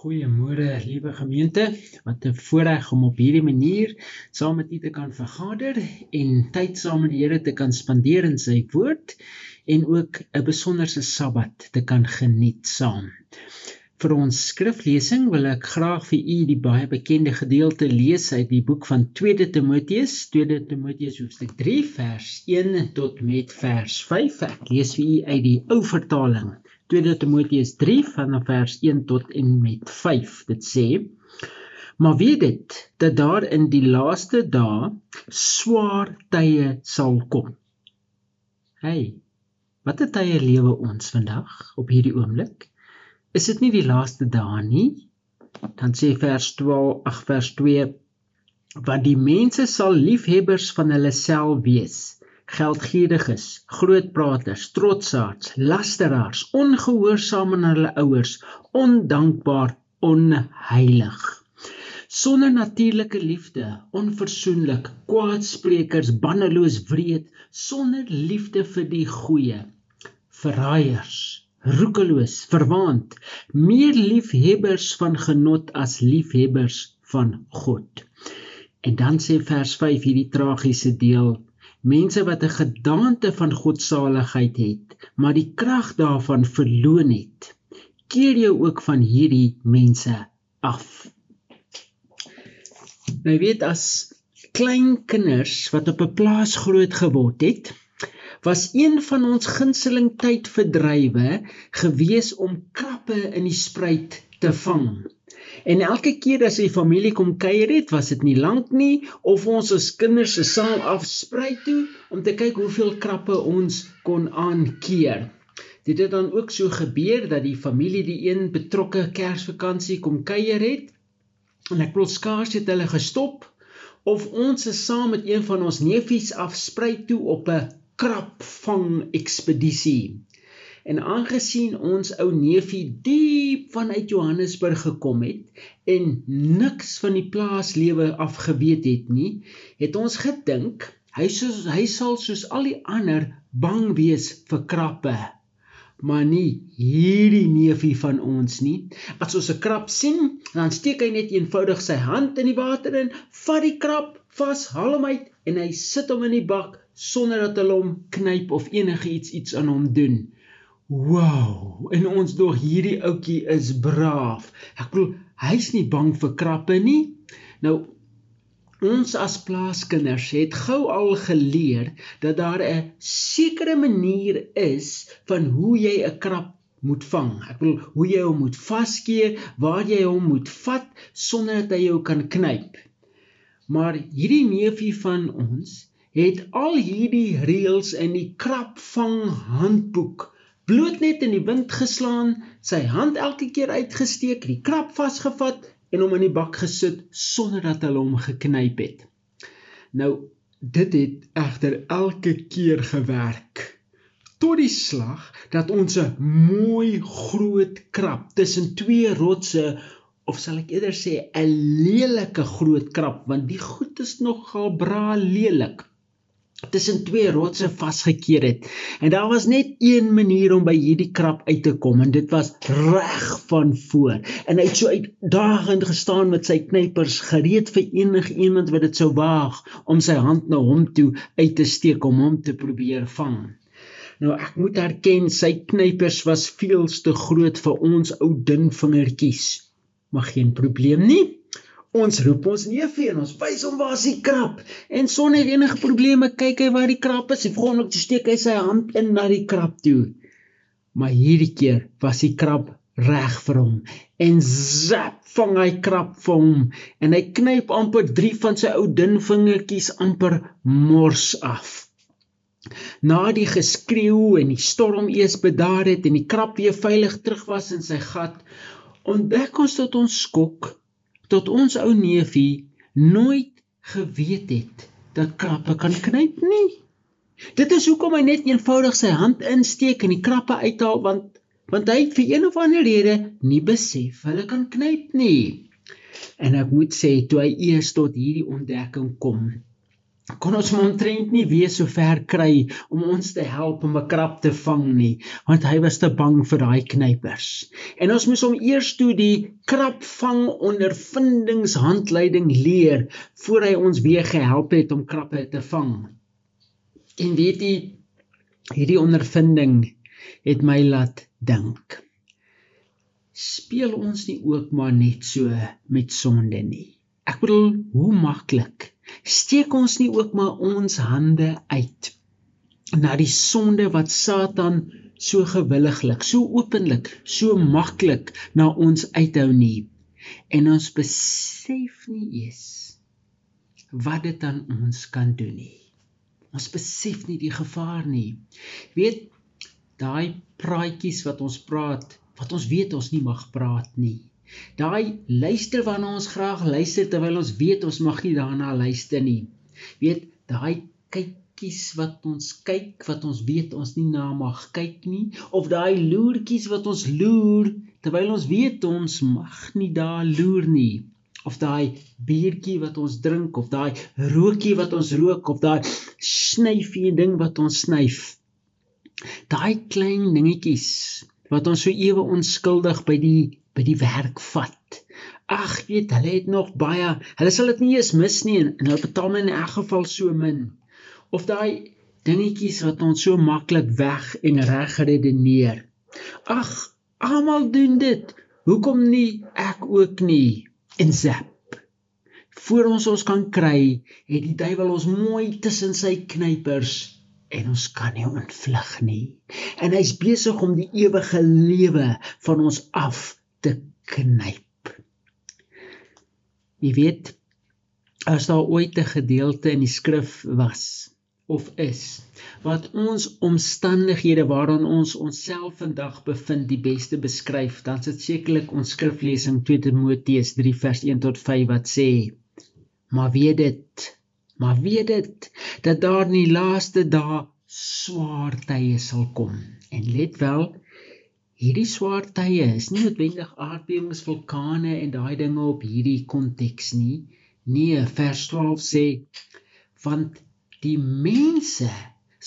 Goeiemôre, liewe gemeente. Wat 'n voorreg om op hierdie manier saam met u te kan vergader en tyd saam met die Here te kan spandeer in sy woord en ook 'n besonderse Sabbat te kan geniet saam. Vir ons skriflesing wil ek graag vir u die baie bekende gedeelte lees uit die boek van 2 Timoteus, 2 Timoteus hoofstuk 3 vers 1 tot met vers 5. Ek lees vir u uit die ou vertaling. 2 Timoteus 3 vanaf vers 1 tot en met 5. Dit sê: Maar weet dit dat daar in die laaste dae swaar tye sal kom. Hey, watter tye lewe ons vandag op hierdie oomblik? Is dit nie die laaste dae nie? Dan sê vers 12, ag vers 2 want die mense sal liefhebbers van hulle self wees geldgieriges, grootpraters, trotsaards, lasteraars, ongehoorsaam aan hulle ouers, ondankbaar, onheilig. Sonder natuurlike liefde, onversoenlik, kwaadsprekers, banneloos wreed, sonder liefde vir die goeie, verraaiers, roekeloos, verwaand, meer liefhebbers van genot as liefhebbers van God. En dan sê vers 5 hierdie tragiese deel mense wat 'n gedaante van godsaligheid het, maar die krag daarvan verloon het. Keer jou ook van hierdie mense af. Nou weet as klein kinders wat op 'n plaas groot geword het, was een van ons gunsteling tydverdrywe gewees om krappe in die spruit te vang. En elke keer as die familie kom kuier het, was dit nie lank nie of ons as kinders se saam afsprei toe om te kyk hoeveel krappe ons kon aankeer. Dit het dan ook so gebeur dat die familie die een betrokke Kersvakansie kom kuier het en ek plots skaars het hulle gestop of ons is saam met een van ons neefies afsprei toe op 'n krapvang ekspedisie. En aangesien ons ou neefie diep vanuit Johannesburg gekom het en niks van die plaaslewe afgeweet het nie, het ons gedink hy soos hy sal soos al die ander bang wees vir krappe. Maar nie hierdie neefie van ons nie. As ons 'n krap sien, dan steek hy net eenvoudig sy hand in die water in, vat die krap vas, haal hom uit en hy sit hom in die bak sonder dat hulle hom knyp of enigiets iets aan hom doen. Wow, en ons dog hierdie ouetjie is braaf. Ek bedoel, hy's nie bang vir krappe nie. Nou ons as plaaskinders het gou al geleer dat daar 'n sekere manier is van hoe jy 'n krap moet vang. Ek bedoel, hoe jy hom moet vaskeer, waar jy hom moet vat sonder dat hy jou kan knyp. Maar hierdie neefie van ons het al hierdie reëls in die krapvang handboek bloot net in die wind geslaan, sy hand elke keer uitgesteek, die krap vasgevat en hom in die bak gesit sonder dat hulle hom geknyp het. Nou dit het egter elke keer gewerk tot die slag dat ons 'n mooi groot krap tussen twee rotse of sal ek eerder sê 'n lelike groot krap want die goed is nogal bra lelik tussen twee rotse vasgekeer het. En daar was net een manier om by hierdie krap uit te kom en dit was reg van voor. En hy het so uitdagend gestaan met sy knypers gereed vir enigiemand wat dit sou waag om sy hand na hom toe uit te steek om hom te probeer vang. Nou ek moet erken sy knypers was veel te groot vir ons ou dun vingertjies. Maar geen probleem nie. Ons roep ons neefie en ons wys hom waar die krap. En sonder enige probleme kyk hy waar die krap is. Hy vrolik te steek hy sy hand in na die krap toe. Maar hierdie keer was die krap reg vir hom en zap vang hy krap vir hom en hy knyp amper 3 van sy ou dun vingertjies amper mors af. Na die geskreeu en die storm eers bedaar het en die krap weer veilig terug was in sy gat, ontdek ons tot ons skok tot ons ou neefie nooit geweet het dat krappe kan knyp nie. Dit is hoekom hy net eenvoudig sy hand insteek en die krappe uithaal want want hy het vir een of ander rede nie besef hulle kan knyp nie. En ek moet sê toe hy eers tot hierdie ontdekking kom, kon ons hom omtrent nie weer so ver kry om ons te help om 'n krab te vang nie, want hy was te bang vir daai knypers. En ons moes hom eers toe die krabvang ondervindingshandleiding leer voor hy ons weer gehelp het om krabbe te vang. En weet jy, hierdie ondervinding het my laat dink. Speel ons nie ook maar net so met sonde nie. Ek bedoel, hoe maklik steek ons nie ook maar ons hande uit na die sonde wat Satan so gewilliglik, so openlik, so maklik na ons uithou nie. En ons besef nie eens wat dit aan ons kan doen nie. Ons besef nie die gevaar nie. Weet daai praatjies wat ons praat, wat ons weet ons nie mag praat nie. Daai luister waarna ons graag luister terwyl ons weet ons mag nie daarna luister nie. Weet, daai kykies wat ons kyk wat ons weet ons nie na mag kyk nie of daai loertjies wat ons loer terwyl ons weet ons mag nie daar loer nie of daai biertjie wat ons drink of daai rookie wat ons rook of daai snyfie ding wat ons snyf. Daai klein dingetjies wat ons so ewe onskuldig by die by die werk vat. Ag, weet, hulle het nog baie. Hulle sal dit nie eens mis nie en, en hulle betaal my in elk geval so min. Of daai dingetjies wat ons so maklik weg en reg redeneer. Ag, almal doen dit. Hoekom nie ek ook nie? En zap. Voor ons ons kan kry, het die duiwel ons mooi tussen sy knypers en ons kan nie ontvlug nie. En hy's besig om die ewige lewe van ons af te knyp. Jy weet as daar ooit 'n gedeelte in die skrif was of is wat ons omstandighede waaraan ons onsself vandag bevind die beste beskryf, dan is dit sekerlik ons skriflesing 2 Timoteus 3 vers 1 tot 5 wat sê: Maar weet dit, maar weet dit dat daar in die laaste dae swaar tye sal kom. En let wel, hierdie swaar tye is nie noodwendig aardbewings, vulkane en daai dinge op hierdie konteks nie. Nee, vers 12 sê want die mense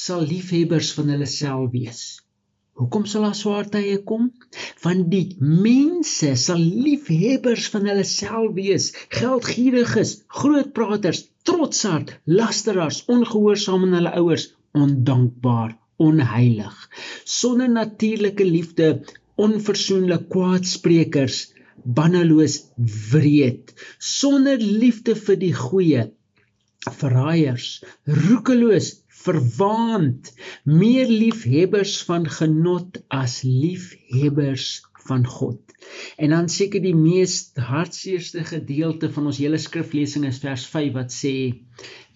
sal liefhebbers van hulle self wees. Hoekom sal daar swaar tye kom? Want die mense sal liefhebbers van hulle self wees, geldgieriges, grootpraters, trotshard, lasteraars, ongehoorsaam aan hulle ouers, ondankbaar onheilig. Sonder natuurlike liefde onversoenlik kwaadsprekers banneloos wreed. Sonder liefde vir die goeie verraaiers roekeloos verwaand. Meer liefhebbers van genot as liefhebbers van God. En dan seker die mees hartseerste gedeelte van ons hele skriflesing is vers 5 wat sê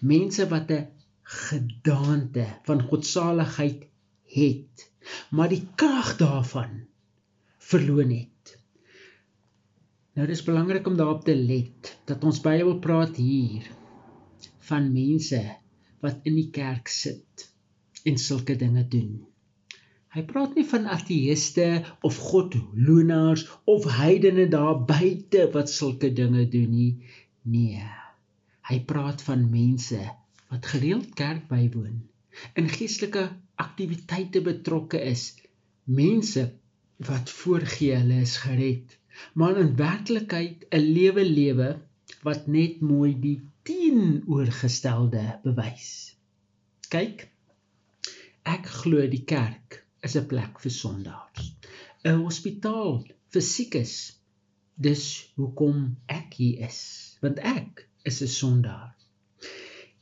mense wat 'n gedaante van godsaligheid het, maar die krag daarvan verloon het. Nou dis belangrik om daarop te let dat ons Bybel praat hier van mense wat in die kerk sit en sulke dinge doen. Hy praat nie van ateëste of godlonaars of heidene daar buite wat sulke dinge doen nie. Nee. Hy praat van mense wat gereeld kerk bywoon, in geestelike aktiwiteite betrokke is, mense wat voorgee hulle is gered, maar in werklikheid 'n lewe lewe wat net mooi die teenoorgestelde bewys. Kyk, ek glo die kerk is 'n plek vir sondaars, 'n hospitaal vir siekes. Dis hoekom ek hier is, want ek is 'n sondaar.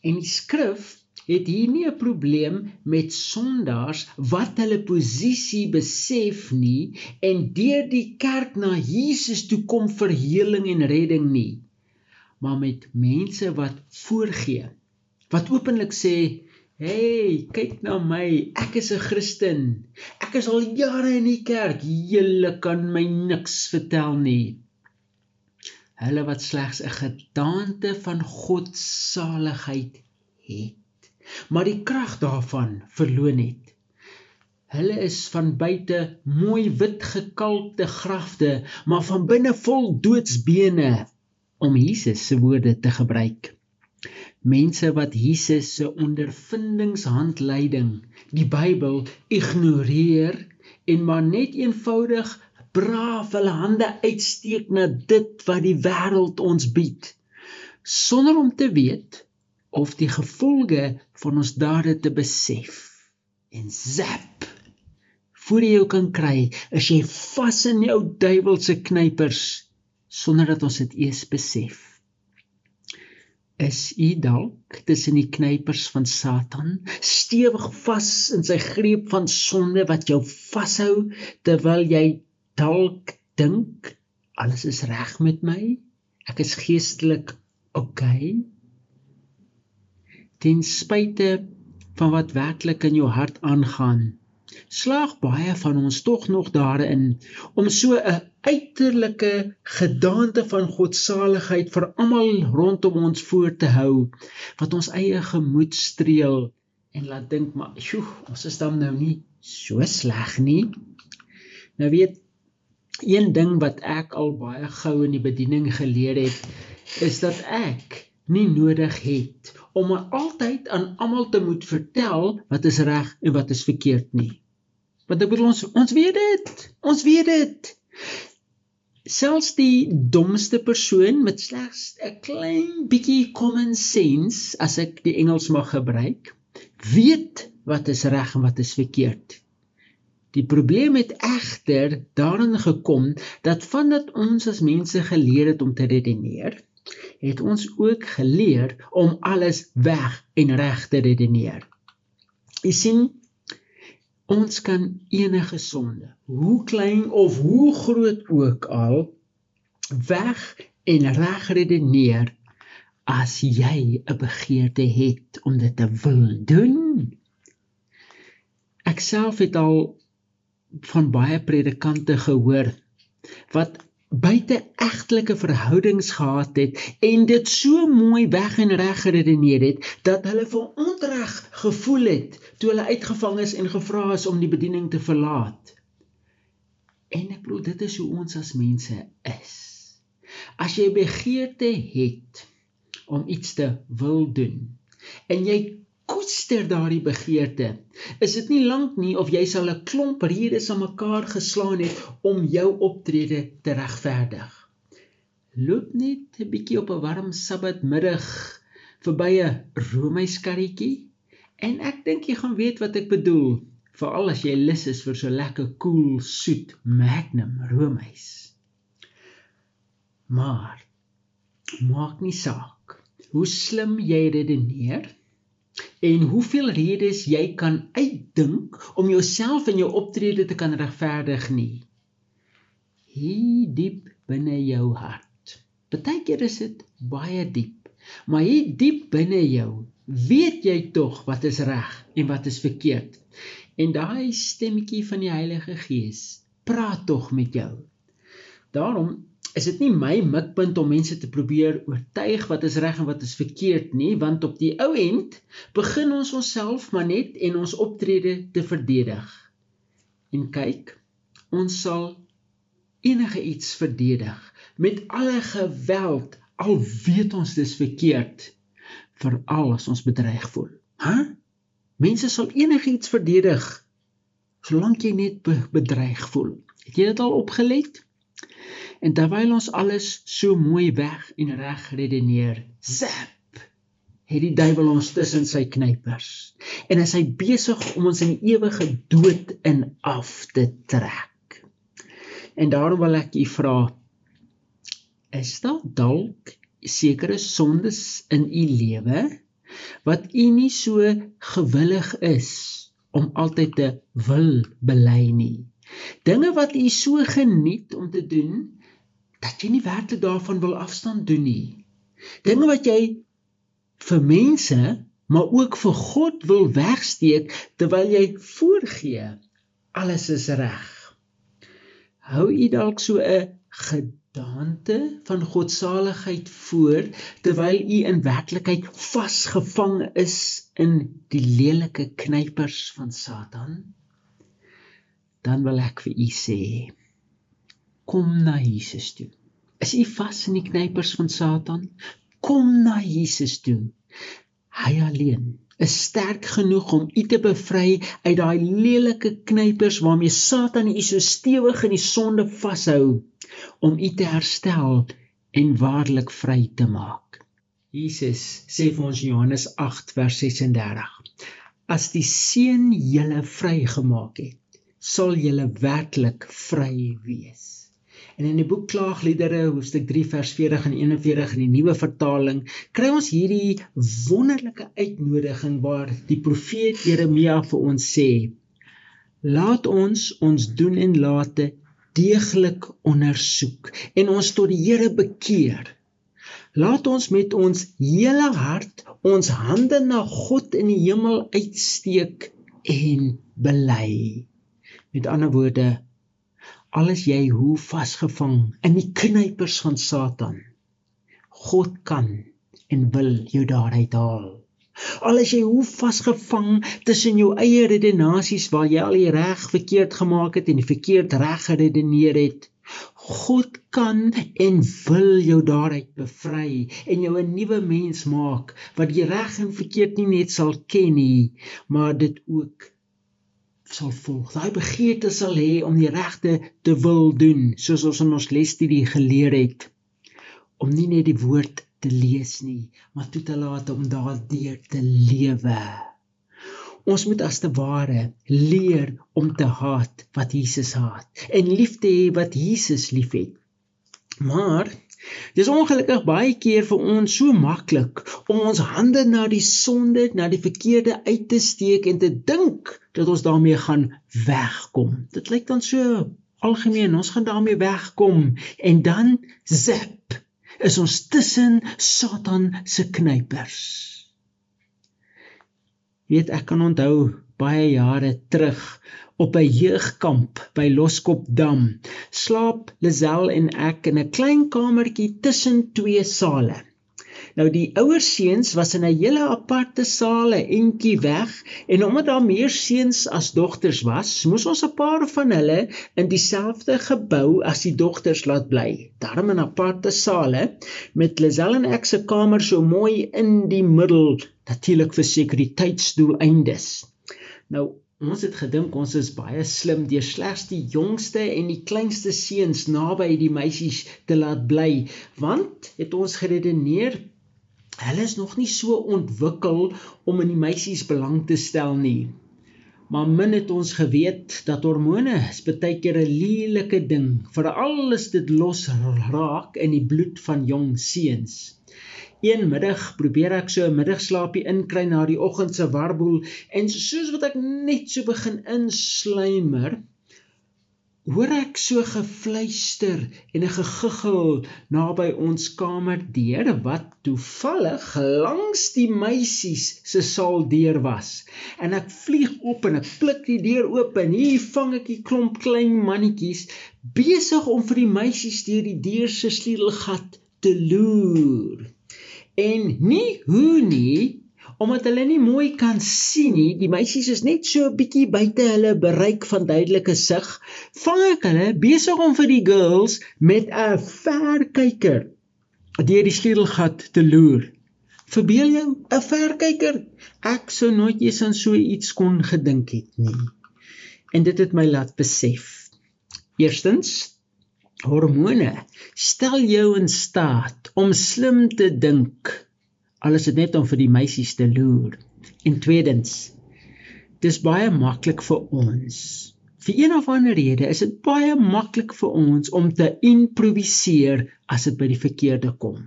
En die skrif het hier nie 'n probleem met sondaars wat hulle posisie besef nie en deur die kerk na Jesus toe kom vir heling en redding nie. Maar met mense wat voorgee, wat openlik sê, "Hey, kyk na my, ek is 'n Christen. Ek is al jare in die kerk. Julle kan my niks vertel nie." Hulle wat slegs 'n gedaante van God se saligheid het, maar die krag daarvan verloon het. Hulle is van buite mooi wit gekalkte grafte, maar van binne vol doodsbene om Jesus se woorde te gebruik. mense wat Jesus se ondervindingshandleiding, die Bybel, ignoreer en maar net eenvoudig braaf hulle hande uitsteek na dit wat die wêreld ons bied sonder om te weet of die gevolge van ons dade te besef. En zap voor jy jou kan kry is jy vas in jou duiwelse knypers sonder dat ons dit eers besef. Is u dalk tussen die knypers van Satan stewig vas in sy greep van sonde wat jou vashou terwyl jy dalk dink alles is reg met my. Ek is geestelik. Okay. Ten spyte van wat werklik in jou hart aangaan, slaag baie van ons tog nog daarin om so 'n uiterlike gedaante van godsaligheid vir almal rondom ons voor te hou wat ons eie gemoed streel en laat dink maar, "Sjoe, ons is dan nou nie so sleg nie." Nou weet Een ding wat ek al baie gou in die bediening geleer het, is dat ek nie nodig het om altyd aan almal te moet vertel wat is reg en wat is verkeerd nie. Want ek bedoel ons ons weet dit. Ons weet dit. Selfs die domste persoon met slegs 'n klein bietjie common sense, as ek die Engels mag gebruik, weet wat is reg en wat is verkeerd. Die probleem het egter daarin gekom dat vandat ons as mense geleer het om te redeneer, het ons ook geleer om alles weg en reg te redeneer. Jy sien, ons kan enige sonde, hoe klein of hoe groot ook al, weg en reg redeneer as jy 'n begeerte het om dit te wil doen. Ek self het al van baie predikante gehoor wat buite egtelike verhoudings gehad het en dit so mooi weg en reg geredeneer het dat hulle verontreg gevoel het toe hulle uitgevang is en gevra is om die bediening te verlaat. En ek glo dit is hoe ons as mense is. As jy begeerte het om iets te wil doen en jy koester daardie begeerte. Is dit nie lank nie of jy sal 'n klomp redes aan mekaar geslaan het om jou optrede te regverdig. Loop net 'n bietjie op 'n warm Sabbatmiddag verby 'n roomyskarretjie en ek dink jy gaan weet wat ek bedoel, veral as jy lus is vir so lekker koel, cool, soet Magnum roomys. Maar maak nie saak hoe slim jy redeneer en hoeveel redes jy kan uitdink om jouself en jou optrede te kan regverdig nie. Hier diep binne jou hart. Partykeer is dit baie diep, maar hier diep binne jou weet jy tog wat is reg en wat is verkeerd. En daai stemmetjie van die Heilige Gees praat tog met jou. Daarom is dit nie my mikpunt om mense te probeer oortuig wat is reg en wat is verkeerd nie, want op die ou end begin ons onsself maar net en ons optrede te verdedig. En kyk, ons sal enige iets verdedig met alle geweld al weet ons dis verkeerd veral as ons bedreig voel. Hæ? Mense sal enigiets verdedig solank jy net bedreig voel. Het jy dit al opgelet? En terwyl ons alles so mooi weg en reg redeneer, zap, het die duiwel ons tussen sy knypers. En hy is besig om ons in ewige dood in af te trek. En daarom wil ek u vra, is daar dalk sekere sondes in u lewe wat u nie so gewillig is om altyd te wil bely nie? Dinge wat u so geniet om te doen dat jy nie werklik daarvan wil afstand doen nie. Dinge wat jy vir mense, maar ook vir God wil wegsteek terwyl jy voorgee alles is reg. Hou u dalk so 'n gedaante van godsaligheid voor terwyl u in werklikheid vasgevang is in die lelike knypers van Satan? Dan wil ek vir u sê kom na Jesus toe. Is u vas in die knypers van Satan? Kom na Jesus toe. Hy alleen is sterk genoeg om u te bevry uit daai lelike knypers waarmee Satan u so stewig in die sonde vashou om u te herstel en waarlik vry te maak. Jesus sê vir ons Johannes 8 vers 36: As die Seun julle vrygemaak het, sal julle werklik vry wees. En in die boek Klaagliedere hoofstuk 3 vers 40 en 41 in die nuwe vertaling kry ons hierdie wonderlike uitnodiging waar die profeet Jeremia vir ons sê: Laat ons ons doen en late deeglik ondersoek en ons tot die Here bekeer. Laat ons met ons hele hart ons hande na God in die hemel uitsteek en bely. Met ander woorde, al is jy hoe vasgevang in die knypers van Satan. God kan en wil jou daaruit haal. Al is jy hoe vasgevang tussen jou eie redenasies waar jy al die reg verkeerd gemaak het en die verkeerd reg geredeneer het. God kan en wil jou daaruit bevry en jou 'n nuwe mens maak wat die reg en verkeerd nie net sal ken nie, maar dit ook sal volg. Daai begeerte sal hê om die regte te wil doen, soos ons in ons lesstudie geleer het, om nie net die woord te lees nie, maar toe te laat om daardeur te lewe. Ons moet as te ware leer om te haat wat Jesus haat en lief te hê wat Jesus liefhet. Maar Dis ongelukkig baie keer vir ons so maklik om ons hande na die sonde, na die verkeerde uit te steek en te dink dat ons daarmee gaan wegkom. Dit lyk dan so algemeen, ons gaan daarmee wegkom en dan zip is ons tussen Satan se knypers. Weet ek kan onthou baie jare terug op 'n jeugkamp by Loskopdam. Slaap Lazel en ek in 'n klein kamertjie tussen twee sale. Nou die ouer seuns was in 'n hele aparte saal, 'n entjie weg, en omdat daar meer seuns as dogters was, moes ons 'n paar van hulle in dieselfde gebou as die dogters laat bly. Daarom in aparte sale met Lazel en ek se kamer so mooi in die middel, natuurlik vir sekuriteitsdoeleindes. Nou ons het gedink ons is baie slim deur slegs die jongste en die kleinste seuns naby die meisies te laat bly, want het ons geredeneer hulle is nog nie so ontwikkel om in die meisies belang te stel nie. Maar min het ons geweet dat hormone is baie keer 'n lelike ding, veral as dit los raak in die bloed van jong seuns. Een middag probeer ek so 'n middagslaapie inkry na die oggend se warboel en soos wat ek net so begin insluimer, hoor ek so gefluister en 'n gegiggel naby ons kamerdeur wat toevallig langs die meisies se saal deur was. En ek vlieg op en ek pluk die deur oop en hier vang ek 'n klomp klein mannetjies besig om vir die meisies deur die deur se sleutelgat te loer en nie hoe nie omdat hulle nie mooi kan sien nie die meisies is net so 'n bietjie buite hulle bereik van duidelike sig vang ek hulle besig om vir die girls met 'n verkyker deur die skiedelgat te loer. Verbeel jou 'n verkyker ek sou nooit eens aan so iets kon gedink het nie. En dit het my laat besef. Eerstens hormone stel jou in staat om slim te dink. Al is dit net om vir die meisies te loer. En tweedens dis baie maklik vir ons. Vir een of ander rede is dit baie maklik vir ons om te improviseer as dit by die verkeerde kom.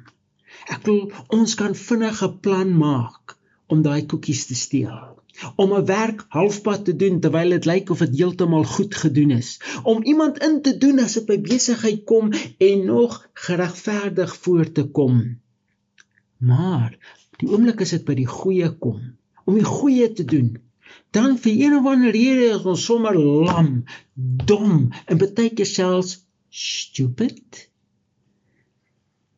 Ek glo ons kan vinnig 'n plan maak om daai koekies te steel om 'n werk halfpad te doen terwyl dit lyk of dit heeltemal goed gedoen is. Om iemand in te doen as dit by besigheid kom en nog geregverdig voor te kom. Maar die oomblik as dit by die goeie kom om die goeie te doen dan vir een of ander rede is ons sommer lam dom en baie keer selfs stupid.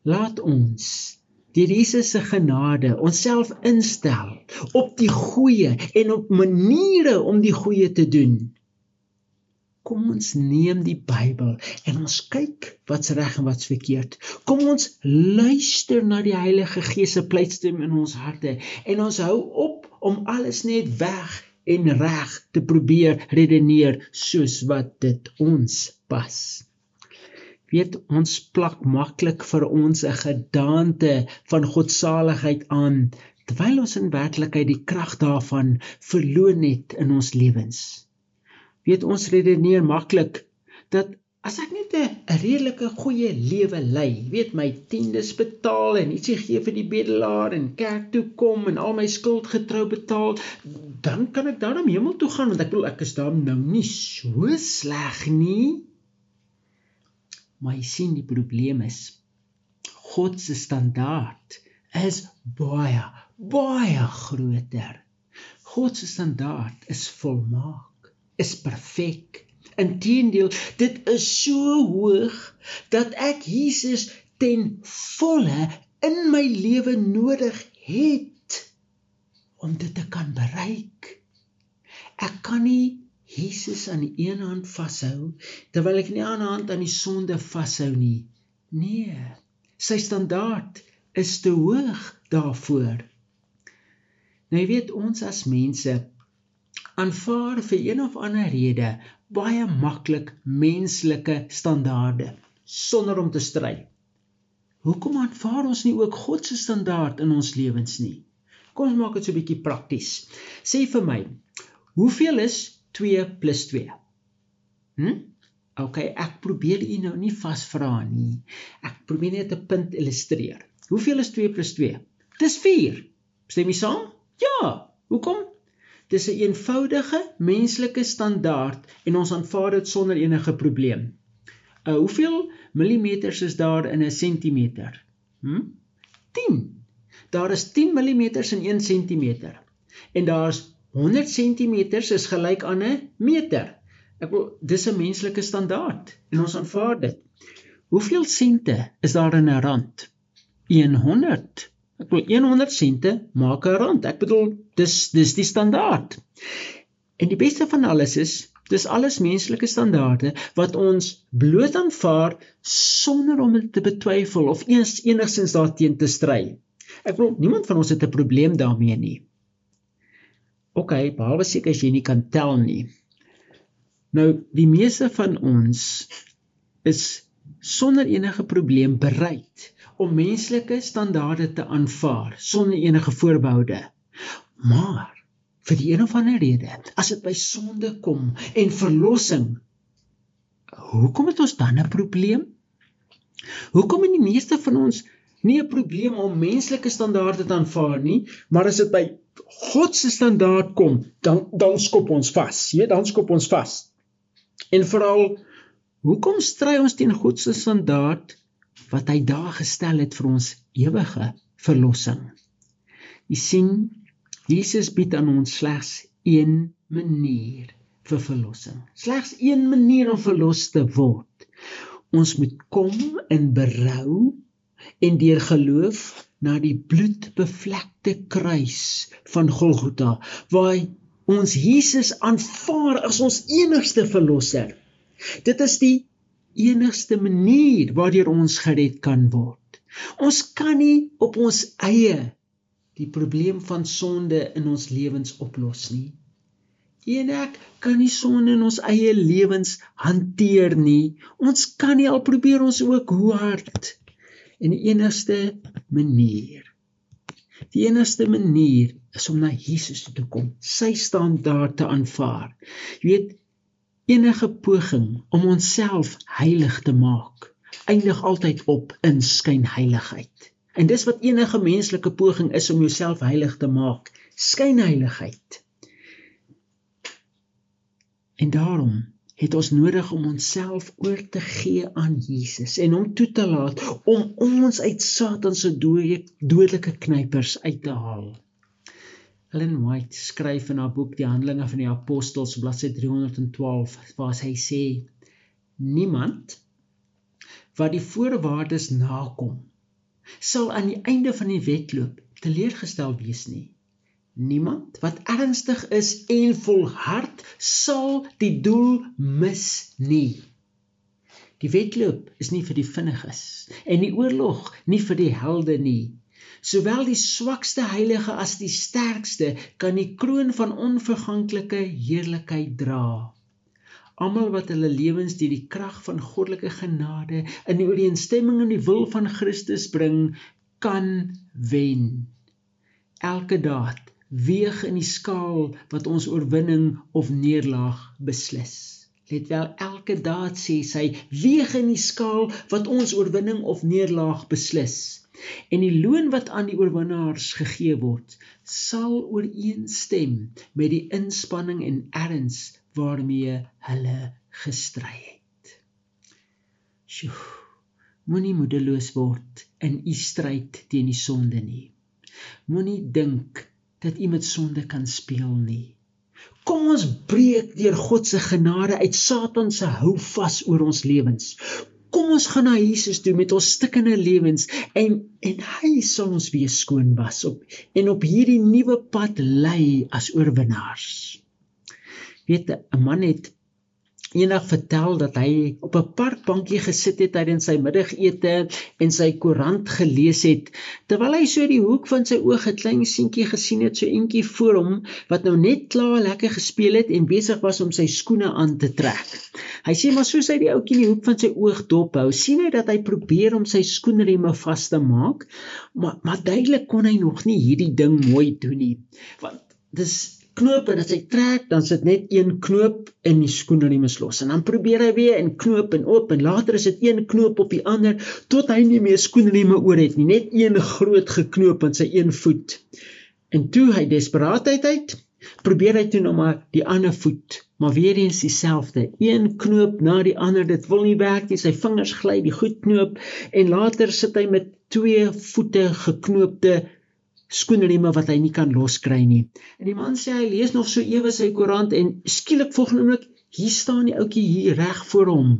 Laat ons deur Jesus se genade onsself instel op die goeie en op maniere om die goeie te doen. Kom ons neem die Bybel en ons kyk wat's reg en wat's verkeerd. Kom ons luister na die Heilige Gees se pleitstem in ons harte en ons hou op om alles net weg en reg te probeer redeneer soos wat dit ons pas. Weet ons plak maklik vir ons 'n gedaante van godsaligheid aan terwyl ons in werklikheid die krag daarvan verloor het in ons lewens weet ons redeneer maklik dat as ek net 'n redelike goeie lewe lei, weet my tiendes betaal en ietsie gee vir die bedelaar en kerk toe kom en al my skuld getrou betaal, dan kan ek na hemel toe gaan want ek bedoel ek is dan nou nie so sleg nie. Maar jy sien die probleem is God se standaard is baie baie groter. God se standaard is volmaak is perfek. Inteendeel, dit is so hoog dat ek Jesus ten volle in my lewe nodig het om dit te kan bereik. Ek kan nie Jesus aan die een hand vashou terwyl ek in die ander hand aan die sonde vashou nie. Nee, sy standaard is te hoog daarvoor. Nou jy weet ons as mense aanvaar vir een of ander rede baie maklik menslike standaarde sonder om te stry. Hoekom aanvaar ons nie ook God se standaard in ons lewens nie? Kom ons maak dit so 'n bietjie prakties. Sê vir my, hoeveel is 2 + 2? Hm? OK, ek probeer u nou nie vasvra nie. Ek probeer net 'n punt illustreer. Hoeveel is 2 + 2? Dis 4. Stem jy saam? Ja. Hoekom? Dis 'n eenvoudige menslike standaard en ons aanvaar dit sonder enige probleem. Uh hoeveel millimeters is daar in 'n sentimeter? Hm? 10. Daar is 10 millimeters in 1 sentimeter. En daar's 100 sentimeters is gelyk aan 'n meter. Ek wil dis 'n menslike standaard en ons aanvaar dit. Hoeveel sente is daar in 'n rand? 100. Ek bedoel 100 sente maak 'n rand. Ek bedoel dis dis die standaard. En die beste van alles is dis alles menslike standaarde wat ons bloot aanvaar sonder om dit te betwyfel of eens enigsins daarteen te stry. Ek bedoel niemand van ons het 'n probleem daarmee nie. OK, behalwe seker as jy nie kan tel nie. Nou die meeste van ons is sonder enige probleem bereid om menslike standaarde te aanvaar sonder enige voorbehoude. Maar vir die een of ander rede, as dit by sonde kom en verlossing, hoekom het ons dan 'n probleem? Hoekom het die meeste van ons nie 'n probleem om menslike standaarde te aanvaar nie, maar as dit by God se standaard kom, dan dan skop ons vas. Jy, dan skop ons vas. En veral hoekom stry ons teen God se standaard wat hy daar gestel het vir ons ewige verlossing. Jy sien, Jesus bied aan ons slegs een manier vir verlossing. Slegs een manier om verlos te word. Ons moet kom in berou en deur geloof na die bloedbevlekte kruis van Golgotha waar ons Jesus aanvaar as ons enigste verlosser. Dit is die enigste manier waardeur ons gered kan word. Ons kan nie op ons eie die probleem van sonde in ons lewens oplos nie. En ek kan nie sonde in ons eie lewens hanteer nie. Ons kan nie al probeer ons ook hoe hard. En die enigste manier Die enigste manier is om na Jesus toe te kom, sy standaard te aanvaar. Jy weet, enige poging om onsself heilig te maak eindig altyd op in skynheiligheid. En dis wat enige menslike poging is om jouself heilig te maak, skynheiligheid. En daarom het ons nodig om onsself oor te gee aan Jesus en hom toe te laat om ons uit Satan se dodelike knypers uit te haal. Ellen White skryf in haar boek Die Handelinge van die Apostels bladsy 312 waar hy sê niemand wat die voorwaardes nakom sal aan die einde van die wedloop teleurgestel wees nie. Niemand wat ernstig is en volhard sal die doel mis nie. Die wedloop is nie vir die vinniges en die oorlog nie vir die helde nie. Sowel die swakste heilige as die sterkste kan die kroon van onverganklike heerlikheid dra. Almal wat hulle lewens deur die krag van goddelike genade in die ooreenstemming met die wil van Christus bring, kan wen. Elke daad weeg in die skaal wat ons oorwinning of neerlaag beslis. Let wel, elke daad sê sy weeg in die skaal wat ons oorwinning of neerlaag beslis. En die loon wat aan die oorwinnaars gegee word, sal ooreenstem met die inspanning en erns waarmee hulle gestry het. Sjoe. Moenie moedeloos word in u stryd teen die sonde nie. Moenie dink dat u met sonde kan speel nie. Kom ons breek deur God se genade uit Satan se hou vas oor ons lewens. Kom ons gaan na Jesus toe met ons stikkende lewens en en hy sal ons weer skoon was op en op hierdie nuwe pad lei as oorwinnaars. Weet 'n man het eendag vertel dat hy op 'n parkbankie gesit het tydens sy middagete en sy koerant gelees het terwyl hy so die hoek van sy oog 'n klein seentjie gesien het so eentjie voor hom wat nou net klaar lekker gespeel het en besig was om sy skoene aan te trek. Hy sê maar soos hy die ouetjie in die hoek van sy oog dophou, sien hy dat hy probeer om sy skoenrieme vas te maak, maar maar duidelik kon hy nog nie hierdie ding mooi doen nie. Want dis knoop en as hy trek dan sit net een knoop in die skoenriem is los. En dan probeer hy weer en knoop en oop en later is dit een knoop op die ander tot hy nie meer skoenrieme oor het nie. Net een groot geknoop aan sy een voet. En toe hy desperaatheid uit probeer hy toe nog maar die ander voet maar weer eens dieselfde. Een knoop na die ander dit wil nie werk nie. Sy vingers gly die goed knoop en later sit hy met twee voete geknoopte skoenrieme wat hy nie kan loskry nie. En die man sê hy lees nog so ewe sy koerant en skielik volgende oomblik hier staan die ouetjie hier reg voor hom.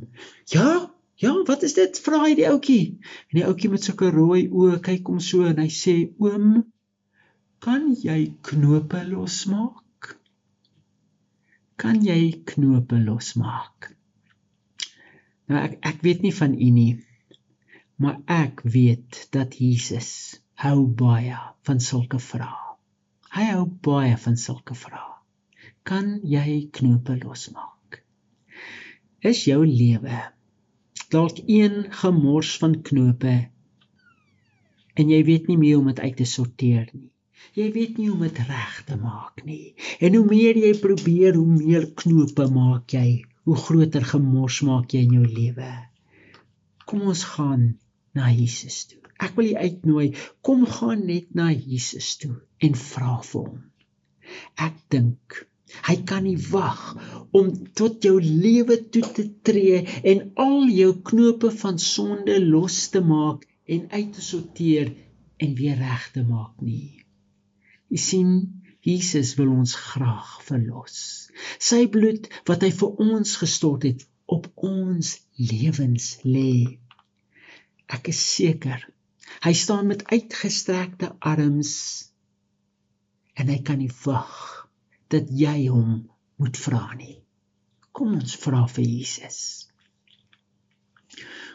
Ja, ja, wat is dit? Vra hy die ouetjie. En die ouetjie met sulke rooi oë kyk hom so en hy sê: "Oom, kan jy knope losmaak? Kan jy knope losmaak?" Nou ek ek weet nie van u nie, maar ek weet dat Jesus hou baie van sulke vrae. Hy hou baie van sulke vrae. Kan jy knope losmaak? Is jou lewe dalk een gemors van knope en jy weet nie meer hoe om dit uit te sorteer nie. Jy weet nie hoe om dit reg te maak nie. En hoe meer jy probeer, hoe meer knope maak jy, hoe groter gemors maak jy in jou lewe. Kom ons gaan na Jesus toe. Ek wil u uitnooi, kom gaan net na Jesus toe en vra vir hom. Ek dink hy kan nie wag om tot jou lewe toe te tree en al jou knope van sonde los te maak en uit te sorteer en weer reg te maak nie. U sien, Jesus wil ons graag verlos. Sy bloed wat hy vir ons gestort het, op ons lewens lê. Ek is seker Hy staan met uitgestrekte arms en hy kan nie wag dat jy hom moet vra nie. Kom ons vra vir Jesus.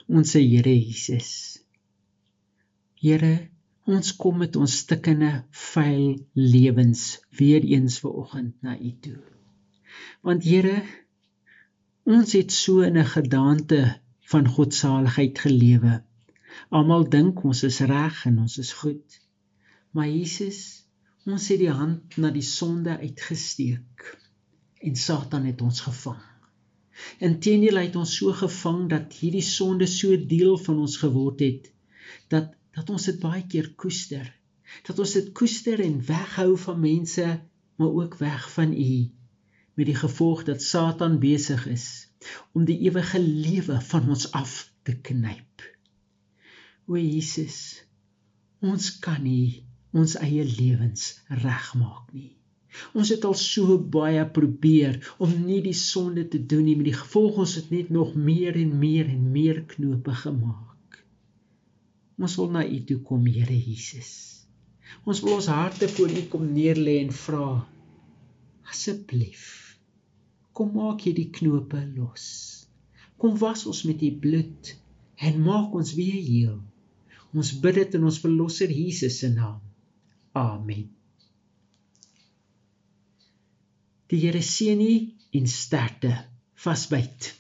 Ons sê Here Jesus. Here, ons kom met ons stikkende, vuil lewens weer eens ver oggend na U toe. Want Here, ons het so in 'n gedaante van godsaligheid gelewe Almal dink ons is reg en ons is goed. Maar Jesus, ons het die hand na die sonde uitgesteek en Satan het ons gevang. Inteendeel het ons so gevang dat hierdie sonde so deel van ons geword het dat dat ons dit baie keer koester. Dat ons dit koester en weghou van mense, maar ook weg van U met die gevolg dat Satan besig is om die ewige lewe van ons af te knyp. O Jesus, ons kan nie ons eie lewens regmaak nie. Ons het al so baie probeer om nie die sonde te doen nie, met die gevolg ons het net nog meer en meer en meer knope gemaak. Ons wil na U toe kom, Here Jesus. Ons wil ons harte voor U kom neerlê en vra asseblief kom maak hierdie knope los. Kom was ons met U bloed en maak ons weer heel. Ons bid dit in ons verlosser Jesus se naam. Amen. Die Here seën u en sterkte vasbyt.